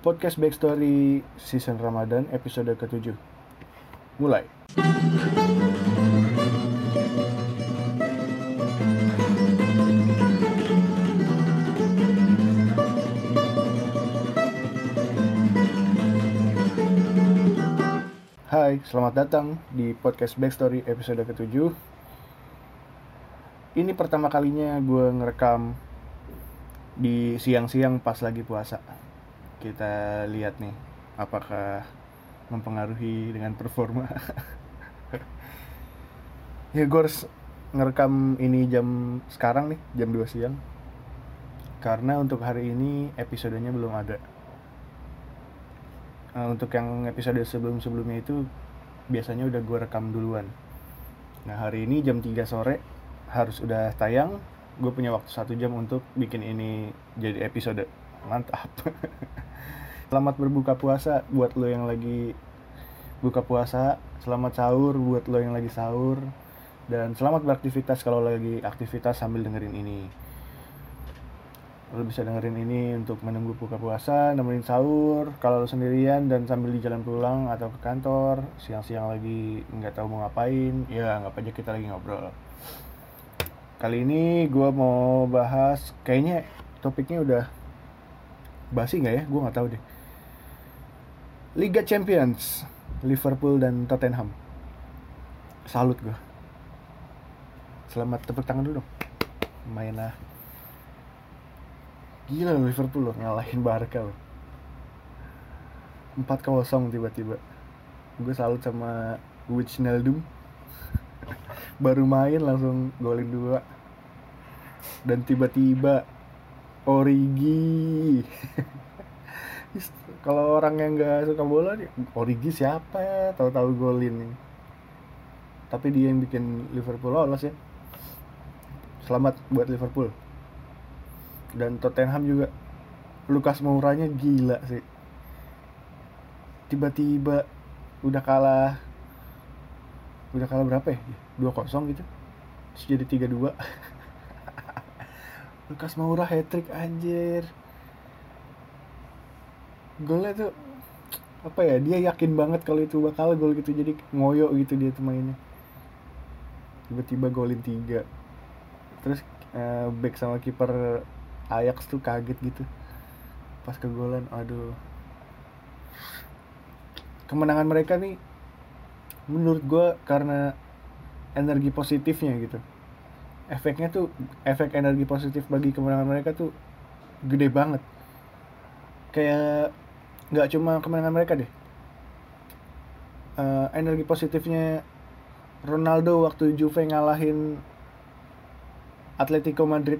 Podcast Backstory Season Ramadan episode ke-7 Mulai. Hai, selamat datang di podcast Backstory episode ke-7 Ini pertama kalinya gue ngerekam di siang-siang pas lagi puasa Kita lihat nih, apakah mempengaruhi dengan performa Ya gue harus ngerekam ini jam sekarang nih, jam 2 siang Karena untuk hari ini episodenya belum ada Eh, untuk yang episode sebelum-sebelumnya itu biasanya udah gue rekam duluan. Nah hari ini jam 3 sore harus udah tayang. Gue punya waktu satu jam untuk bikin ini jadi episode. Mantap. Selamat berbuka puasa buat lo yang lagi buka puasa. Selamat sahur buat lo yang lagi sahur. Dan selamat beraktivitas kalau lagi aktivitas sambil dengerin ini lo bisa dengerin ini untuk menunggu buka puasa, nemenin sahur, kalau lo sendirian dan sambil di jalan pulang atau ke kantor, siang-siang lagi nggak tahu mau ngapain, ya nggak aja kita lagi ngobrol. Kali ini gue mau bahas, kayaknya topiknya udah basi nggak ya? Gue nggak tahu deh. Liga Champions, Liverpool dan Tottenham. Salut gue. Selamat tepuk tangan dulu dong. Main lah. Gila Liverpool loh ngalahin Barca loh 4-0 tiba-tiba Gue salut sama Wijnaldum Baru main langsung golin dua Dan tiba-tiba Origi. Kalau orang yang gak suka bola nih Origi siapa ya? Tahu-tahu golin nih Tapi dia yang bikin Liverpool lolos ya. Selamat buat Liverpool. Dan Tottenham juga. Lukas Mouranya gila sih. Tiba-tiba udah kalah. Udah kalah berapa ya? 2-0 gitu. Terus jadi 3-2 Lukas Moura hat-trick anjir. Golnya tuh apa ya dia yakin banget kalau itu bakal gol gitu. Jadi ngoyo gitu dia tuh mainnya. Tiba-tiba golin tiga. Terus uh, back sama kiper Ajax tuh kaget gitu. Pas kegolan aduh. Kemenangan mereka nih menurut gue karena energi positifnya gitu efeknya tuh efek energi positif bagi kemenangan mereka tuh gede banget. Kayak nggak cuma kemenangan mereka deh. Uh, energi positifnya Ronaldo waktu Juve ngalahin Atletico Madrid.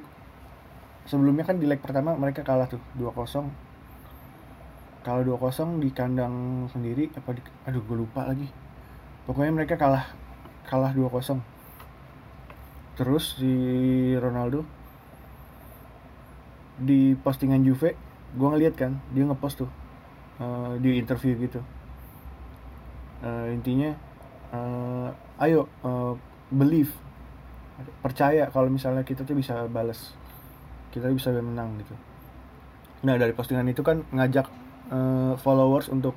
Sebelumnya kan di leg pertama mereka kalah tuh 2-0 kalau 2-0 di kandang sendiri apa di, aduh gue lupa lagi. Pokoknya mereka kalah kalah 2-0 terus si Ronaldo di postingan Juve gue ngeliat kan dia ngepost tuh uh, di interview gitu. Uh, intinya uh, ayo uh, believe percaya kalau misalnya kita tuh bisa balas kita bisa menang gitu. Nah dari postingan itu kan ngajak uh, followers untuk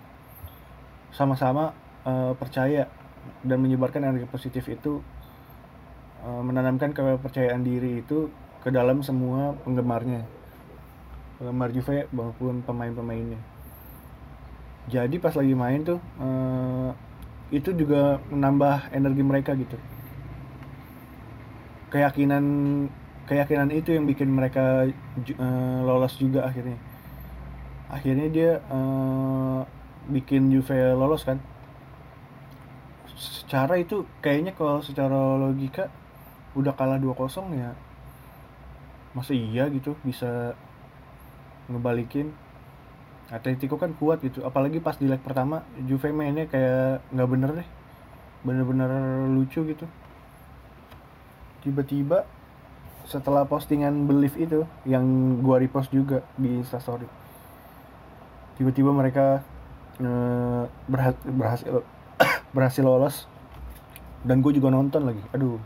sama-sama uh, percaya dan menyebarkan energi positif itu uh, menanamkan kepercayaan diri itu ke dalam semua penggemarnya. Penggemar Juve maupun pemain-pemainnya. Jadi pas lagi main tuh uh, itu juga menambah energi mereka gitu. Keyakinan keyakinan itu yang bikin mereka uh, lolos juga akhirnya. Akhirnya dia bikin Juve lolos kan. Secara itu kayaknya kalau secara logika udah kalah 2-0 ya masa iya gitu bisa ngebalikin? Atletico kan kuat gitu apalagi pas di leg pertama Juve mainnya kayak nggak bener deh bener-bener lucu gitu. Tiba-tiba setelah postingan belief itu yang gua repost juga di instastory tiba-tiba mereka e, berhasil berhasil berhasil lolos dan gue juga nonton lagi. Aduh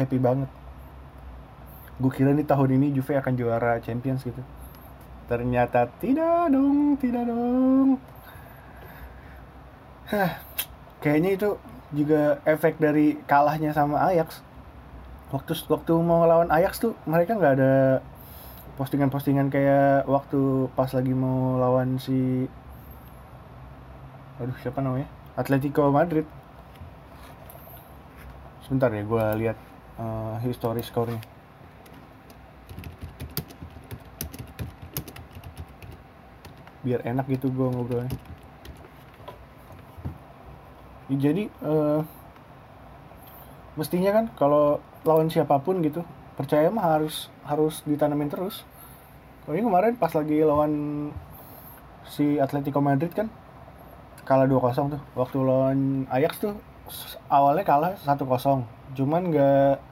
happy banget. Gue kira nih tahun ini Juve akan juara Champions gitu. Ternyata tidak dong tidak dong. Hah, kayaknya itu juga efek dari kalahnya sama Ajax. Waktu waktu mau lawan Ajax tuh mereka nggak ada postingan-postingan kayak waktu pas lagi mau lawan si aduh siapa namanya? Atletico Madrid. Sebentar ya gue lihat uh, history skornya biar enak gitu gue ngobrolnya. Ya, jadi uh, mestinya kan kalau lawan siapa pun gitu percaya mah harus harus ditanamin terus. Kalau ini kemarin pas lagi lawan si Atletico Madrid kan kalah 2-0 tuh. Waktu lawan Ajax tuh awalnya kalah 1-0 cuman nggak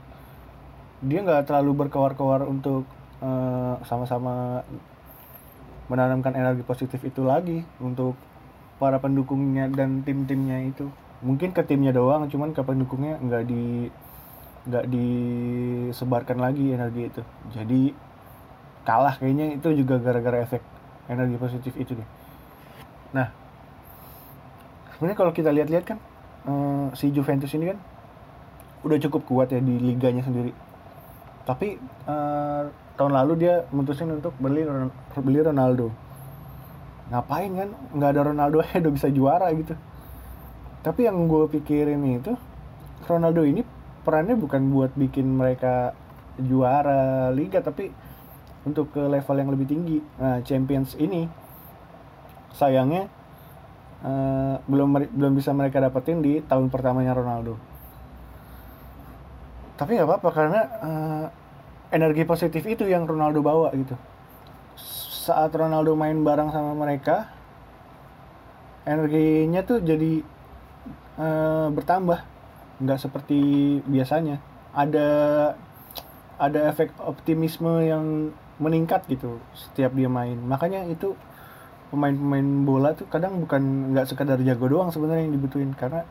dia nggak terlalu berkewar-kewar untuk uh, sama-sama menanamkan energi positif itu lagi untuk para pendukungnya dan tim-timnya itu. Mungkin ke timnya doang cuman ke pendukungnya nggak di nggak disebarkan lagi energi itu. Jadi kalah kayaknya itu juga gara-gara efek energi positif itu deh. Nah sebenarnya kalau kita lihat-lihat kan eh, si Juventus ini kan udah cukup kuat ya di liganya sendiri tapi eh, tahun lalu dia memutuskan untuk beli beli Ronaldo. Ngapain kan? Nggak ada Ronaldo ya udah bisa juara gitu. Tapi yang gue pikirin itu Ronaldo ini perannya bukan buat bikin mereka juara liga tapi untuk ke level yang lebih tinggi. Nah Champions ini sayangnya uh, belum belum bisa mereka dapetin di tahun pertamanya Ronaldo. Tapi nggak apa-apa karena uh, energi positif itu yang Ronaldo bawa gitu. Saat Ronaldo main bareng sama mereka energinya tuh jadi uh, bertambah. Nggak seperti biasanya. Ada ada efek optimisme yang meningkat gitu setiap dia main. Makanya itu pemain-pemain bola tuh kadang bukan nggak sekadar jago doang sebenarnya yang dibutuhin. Karena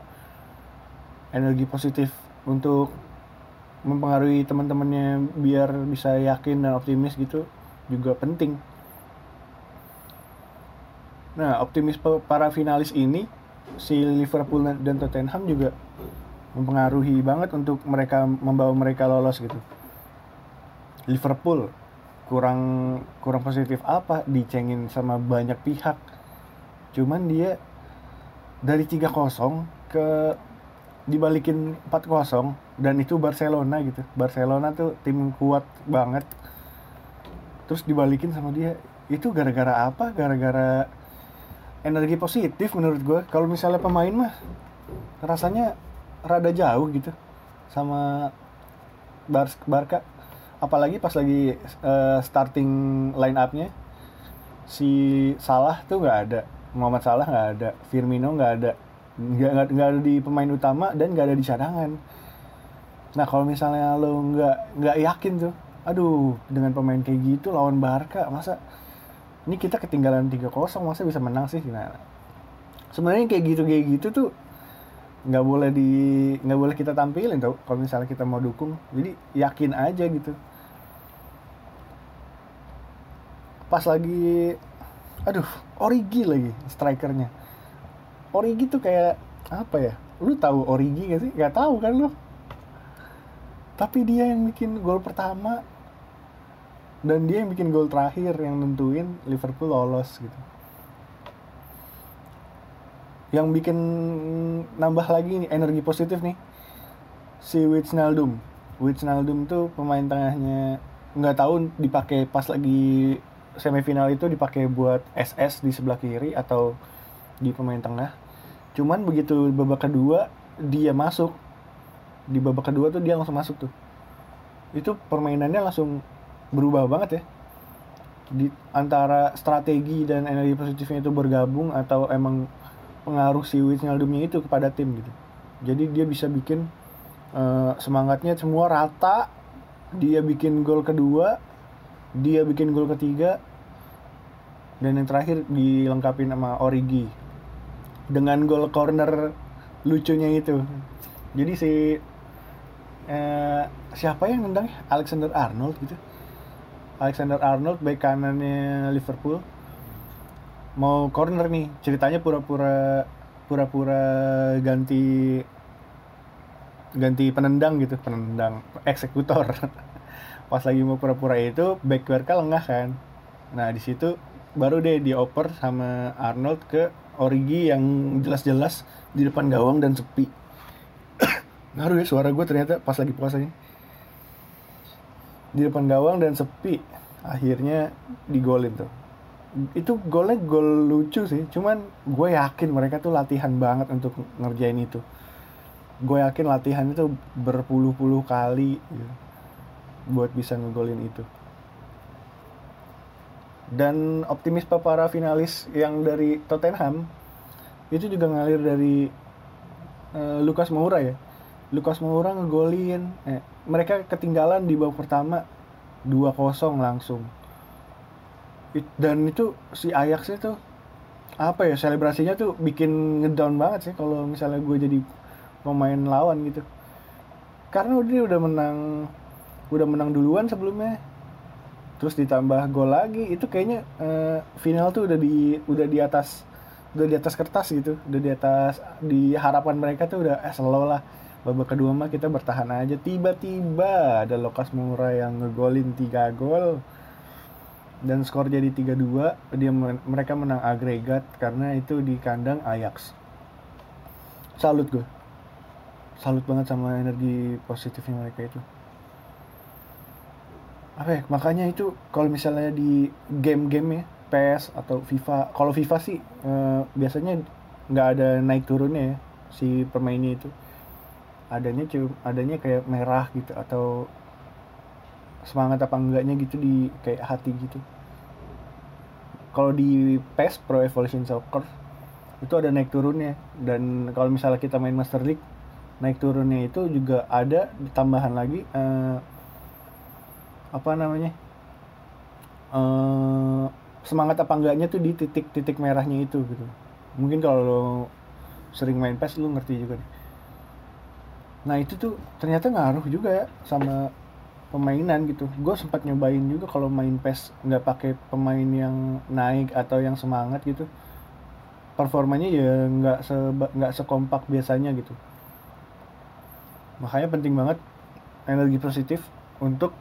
energi positif untuk mempengaruhi teman-temannya biar bisa yakin dan optimis gitu juga penting. Nah, optimis para finalis ini si Liverpool dan Tottenham juga mempengaruhi banget untuk mereka membawa mereka lolos gitu. Liverpool kurang kurang positif apa dicengin sama banyak pihak. Cuman dia dari 3-0 ke dibalikin 4-0 dan itu Barcelona gitu. Barcelona tuh tim kuat banget. Terus dibalikin sama dia. Itu gara-gara apa? Gara-gara energi positif menurut gue kalau misalnya pemain mah rasanya rada jauh gitu sama Bar Barca apalagi pas lagi uh, starting line upnya si Salah tuh nggak ada Muhammad Salah nggak ada Firmino nggak ada nggak nggak ada di pemain utama dan nggak ada di cadangan. Nah kalau misalnya lo nggak nggak yakin tuh aduh dengan pemain kayak gitu lawan Barca masa ini kita ketinggalan 3-0 masa bisa menang sih? Nah sebenarnya kayak gitu kayak gitu tuh nggak boleh di nggak boleh kita tampilin tau kalau misalnya kita mau dukung. Jadi yakin aja gitu. Pas lagi aduh Origi lagi strikernya Origi tuh kayak apa ya? Lu tahu Origi gak sih? Nggak tahu kan lu? Tapi dia yang bikin gol pertama. Dan dia yang bikin gol terakhir yang nentuin Liverpool lolos gitu. Yang bikin nambah lagi nih energi positif nih. Si Wijnaldum. Wijnaldum tuh pemain tengahnya nggak tahu dipakai pas lagi semifinal itu dipakai buat SS di sebelah kiri atau di pemain tengah. Cuman begitu babak kedua dia masuk. Di babak kedua tuh dia langsung masuk tuh. Itu permainannya langsung berubah banget ya. Di antara strategi dan energi positifnya itu bergabung atau emang pengaruh si Wijnaldumnya itu kepada tim gitu. Jadi dia bisa bikin uh, semangatnya semua rata. Dia bikin gol kedua dia bikin gol ketiga dan yang terakhir dilengkapi sama Origi dengan gol corner lucunya itu. Jadi si uh, siapa yang nendang Alexander Arnold gitu. Alexander Arnold back kanannya Liverpool. Mau corner nih ceritanya pura-pura pura-pura ganti ganti penendang gitu penendang eksekutor. Pas lagi mau pura-pura itu back lengah kan. Nah di situ baru deh dioper sama Arnold ke Origi yang jelas-jelas di depan gawang dan sepi. Ngaruh ya suara gue ternyata pas lagi puasanya di depan gawang dan sepi akhirnya digolin tuh. Itu golnya gol lucu sih cuman gue yakin mereka tuh latihan banget untuk ngerjain itu. Gue yakin latihan itu berpuluh-puluh kali gitu, buat bisa ngegolin itu dan optimis para finalis yang dari Tottenham itu juga ngalir dari uh, Lucas Moura ya. Lucas Moura ngegolin eh, mereka ketinggalan di babak pertama 2-0 langsung. Dan itu si Ajax itu apa ya selebrasinya tuh bikin ngedown banget sih kalau misalnya gue jadi pemain lawan gitu. Karena dia udah menang udah menang duluan sebelumnya terus ditambah gol lagi itu kayaknya uh, final tuh udah di udah di atas udah di atas kertas gitu. Udah di atas di harapan mereka tuh udah eh slow lah. Babak kedua mah kita bertahan aja. Tiba-tiba ada Lucas Moura yang ngegolin tiga gol dan skor jadi 3-2 dia mereka menang agregat karena itu di kandang Ajax. Salut gue salut banget sama energi positifnya mereka itu apa ya makanya itu kalau misalnya di game-game ya PES atau FIFA kalau FIFA sih eh, biasanya nggak ada naik turunnya ya si pemainnya itu. Adanya cuma adanya kayak merah gitu atau semangat apa enggaknya gitu di kayak hati gitu. Kalau di PES Pro Evolution Soccer itu ada naik turunnya. Dan kalau misalnya kita main Master League naik turunnya itu juga ada tambahan lagi uh, apa namanya uh, semangat apa enggaknya tuh di titik-titik merahnya itu gitu. Mungkin kalau lo sering main PES lu ngerti juga nih nah itu tuh ternyata ngaruh juga ya sama pemainan gitu. Gue sempat nyobain juga kalau main PES nggak pakai pemain yang naik atau yang semangat gitu. Performanya ya nggak se nggak sekompak biasanya gitu. Makanya penting banget energi positif untuk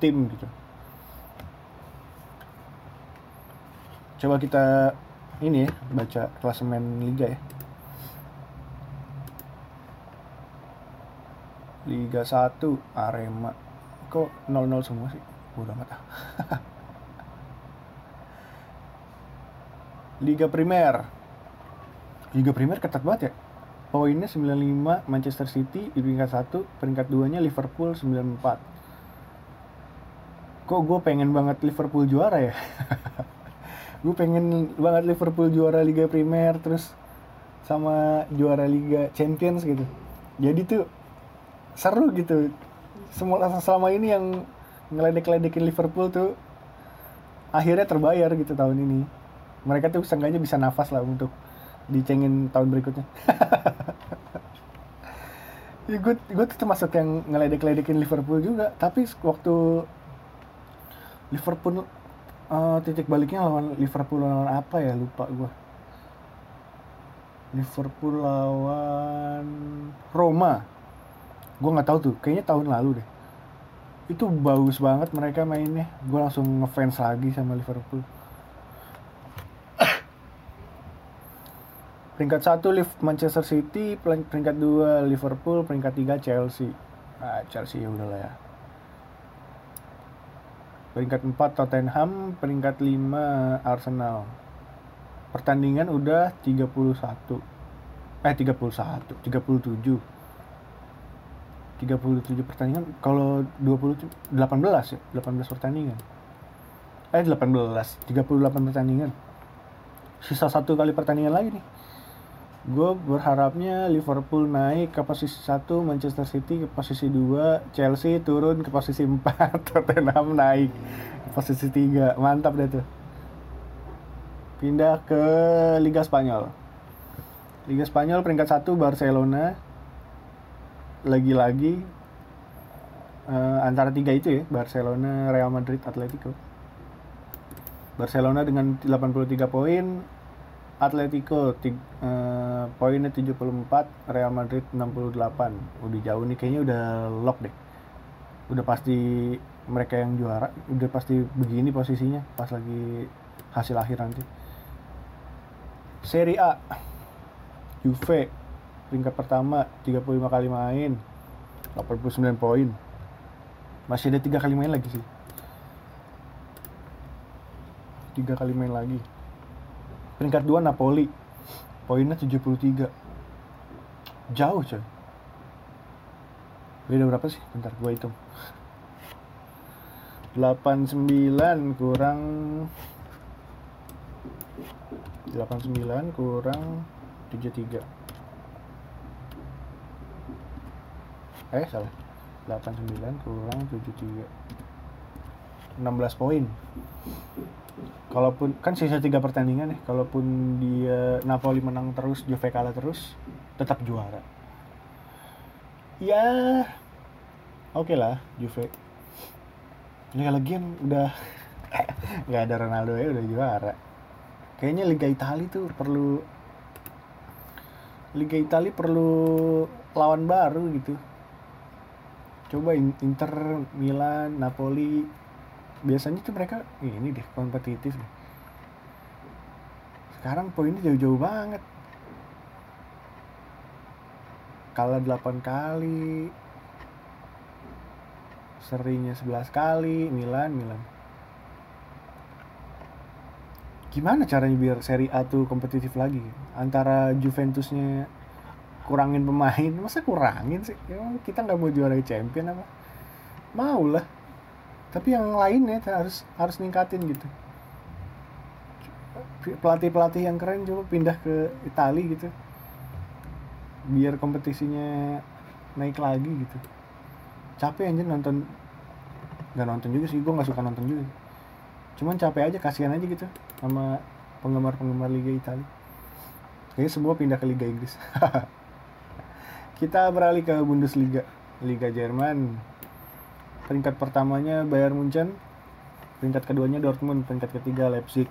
tim gitu. Coba kita ini ya baca klasemen liga ya. Liga 1 Arema. Kok 0-0 semua sih? Udah amat ah. Liga Primer. Liga Primer ketat banget ya. Poinnya 95 Manchester City di peringkat 1 peringkat 2 nya Liverpool 94 kok gue pengen banget Liverpool juara ya? Gue pengen banget Liverpool juara Liga Primer terus sama juara Liga Champions gitu. Jadi tuh seru gitu. Semua selama ini yang ngeledek-ledekin Liverpool tuh akhirnya terbayar gitu tahun ini. Mereka tuh seenggaknya bisa nafas lah untuk dicengin tahun berikutnya. Ya gue gue tuh termasuk yang ngeledek-ledekin Liverpool juga. Tapi waktu Liverpool uh, titik baliknya lawan Liverpool lawan apa ya? Lupa gue Liverpool lawan Roma. Gue nggak tahu tuh kayaknya tahun lalu deh. Itu bagus banget mereka mainnya. Gue langsung ngefans lagi sama Liverpool. Peringkat satu Manchester City. Peringkat dua Liverpool. Peringkat tiga Chelsea. Nah Chelsea ya udahlah ya peringkat 4 Tottenham, peringkat 5 Arsenal. Pertandingan udah 31. Eh 31, 37. 37 pertandingan kalau 20 18 ya 18 pertandingan eh 18 38 pertandingan sisa satu kali pertandingan lagi nih gue berharapnya Liverpool naik ke posisi 1 Manchester City ke posisi 2 Chelsea turun ke posisi 4 Tottenham naik ke posisi 3 mantap deh tuh. Pindah ke Liga Spanyol. Liga Spanyol peringkat 1 Barcelona. Lagi-lagi uh, antara tiga itu ya Barcelona Real Madrid Atletico. Barcelona dengan 83 poin Atletico uh, poinnya 74 Real Madrid 68 udah jauh nih kayaknya udah lock deh. Udah pasti mereka yang juara udah pasti begini posisinya pas lagi hasil akhir nanti. Serie A Juve peringkat pertama 35 kali main 89 poin. Masih ada tiga kali main lagi sih. Tiga kali main lagi peringkat dua Napoli. Poinnya 73 jauh coy. Beda berapa sih? Bentar gue hitung. 89 kurang 89 kurang 73 eh salah. 89 kurang 73 16 poin kalaupun kan sisa tiga pertandingan nih kalaupun dia Napoli menang terus Juve kalah terus tetap juara. Ya oke okay lah Juve. Liga Legion udah nggak ada Ronaldo ya udah juara. Kayaknya Liga Italia tuh perlu Liga Italia perlu lawan baru gitu. Coba Inter Milan Napoli biasanya tuh mereka ini deh kompetitif deh. Sekarang poinnya jauh-jauh banget. Kalah 8 kali serinya 11 kali Milan Milan. Gimana caranya biar seri A tuh kompetitif lagi? Antara Juventusnya kurangin pemain masa kurangin sih? Emang kita nggak mau juara champion apa? Mau lah tapi yang lainnya harus harus ningkatin gitu. Pelatih pelatih yang keren coba pindah ke Italia gitu. Biar kompetisinya naik lagi gitu. Capek aja nonton nggak nonton juga sih gue nggak suka nonton juga. Cuman capek aja kasihan aja gitu sama penggemar-penggemar Liga Italia kayaknya semua pindah ke Liga Inggris. Kita beralih ke Bundesliga Liga Jerman peringkat pertamanya Bayern Munchen peringkat keduanya Dortmund peringkat ketiga Leipzig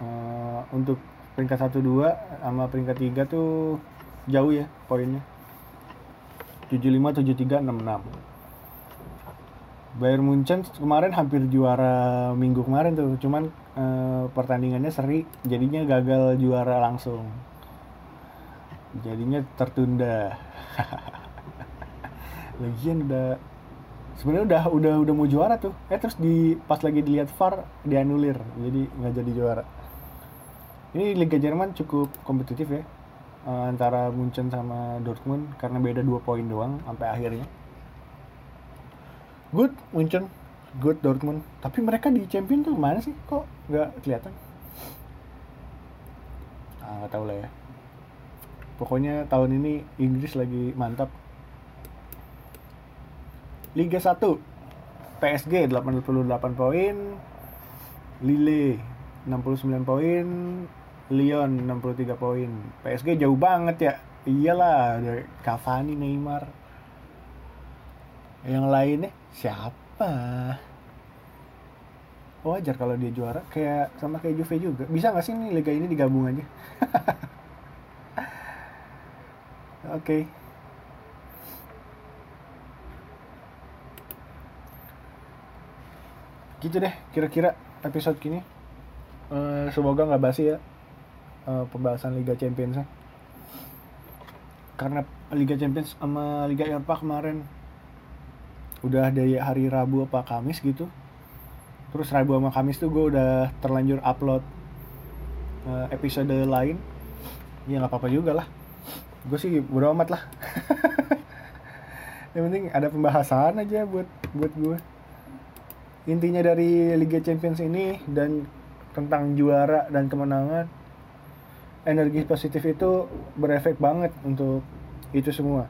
uh, untuk peringkat 1 2 sama peringkat 3 tuh jauh ya poinnya 75 73 66 Bayern Munchen kemarin hampir juara minggu kemarin tuh, cuman e, pertandingannya seri, jadinya gagal juara langsung. Jadinya tertunda. Lagian udah sebenarnya udah udah udah mau juara tuh. Eh terus di pas lagi dilihat VAR dianulir, jadi nggak jadi juara. Ini Liga Jerman cukup kompetitif ya e, antara Munchen sama Dortmund karena beda dua poin doang sampai akhirnya. Good Munchen. Good Dortmund. Tapi mereka di champion tuh mana sih? Kok nggak kelihatan? Ah nggak tahu lah ya. Pokoknya tahun ini Inggris lagi mantap Liga 1 PSG 88 poin. Lille 69 poin. Lyon 63 poin. PSG jauh banget ya. Iyalah dari Cavani Neymar. Yang lainnya siapa? Wajar kalau dia juara. Kayak sama kayak Juve juga. Bisa nggak sih nih liga ini digabung aja? Oke. okay. Gitu deh kira-kira episode kini. Uh, semoga nggak basi ya uh, pembahasan Liga Champions karena Liga Champions sama Liga Eropa kemarin udah dari hari Rabu apa Kamis gitu. Terus Rabu sama Kamis tuh gue udah terlanjur upload uh, episode lain. Ya nggak apa-apa juga lah. Gue sih bodo amat lah. Yang penting ada pembahasan aja buat buat gue intinya dari Liga Champions ini dan tentang juara dan kemenangan energi positif itu berefek banget untuk itu semua.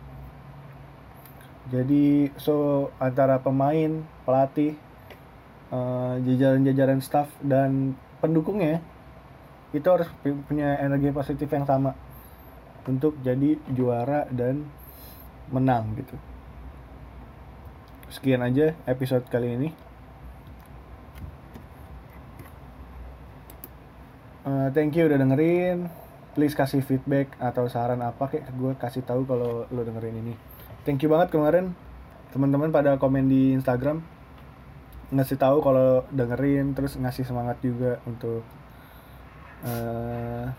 Jadi so antara pemain pelatih uh, jajaran-jajaran staff dan pendukungnya itu harus punya energi positif yang sama untuk jadi juara dan menang gitu. Sekian aja episode kali ini Uh, thank you udah dengerin. Please kasih feedback atau saran apa kayak gue kasih tahu kalau lo dengerin ini. Thank you banget kemarin. Teman-teman pada komen di Instagram. Ngasih tahu kalau dengerin terus ngasih semangat juga untuk uh,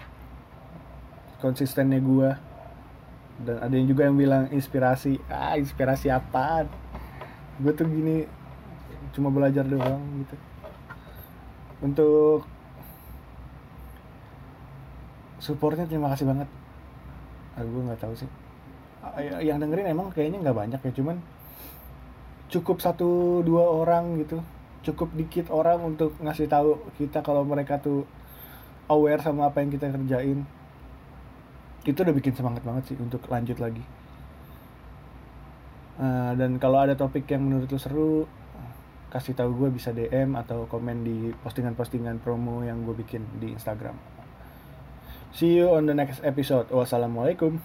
konsistennya gue dan ada yang juga yang bilang inspirasi. Ah inspirasi apa gue tuh gini cuma belajar doang gitu. Untuk supportnya terima kasih banget. Ah, gue nggak tahu sih. Yang dengerin emang kayaknya nggak banyak ya cuman cukup satu dua orang gitu. Cukup dikit orang untuk ngasih tahu kita kalau mereka tuh aware sama apa yang kita kerjain. Itu udah bikin semangat banget sih untuk lanjut lagi. Uh, dan kalau ada topik yang menurut lo seru kasih tahu gue bisa DM atau komen di postingan-postingan promo yang gue bikin di Instagram. See you on the next episode. Wassalamualaikum.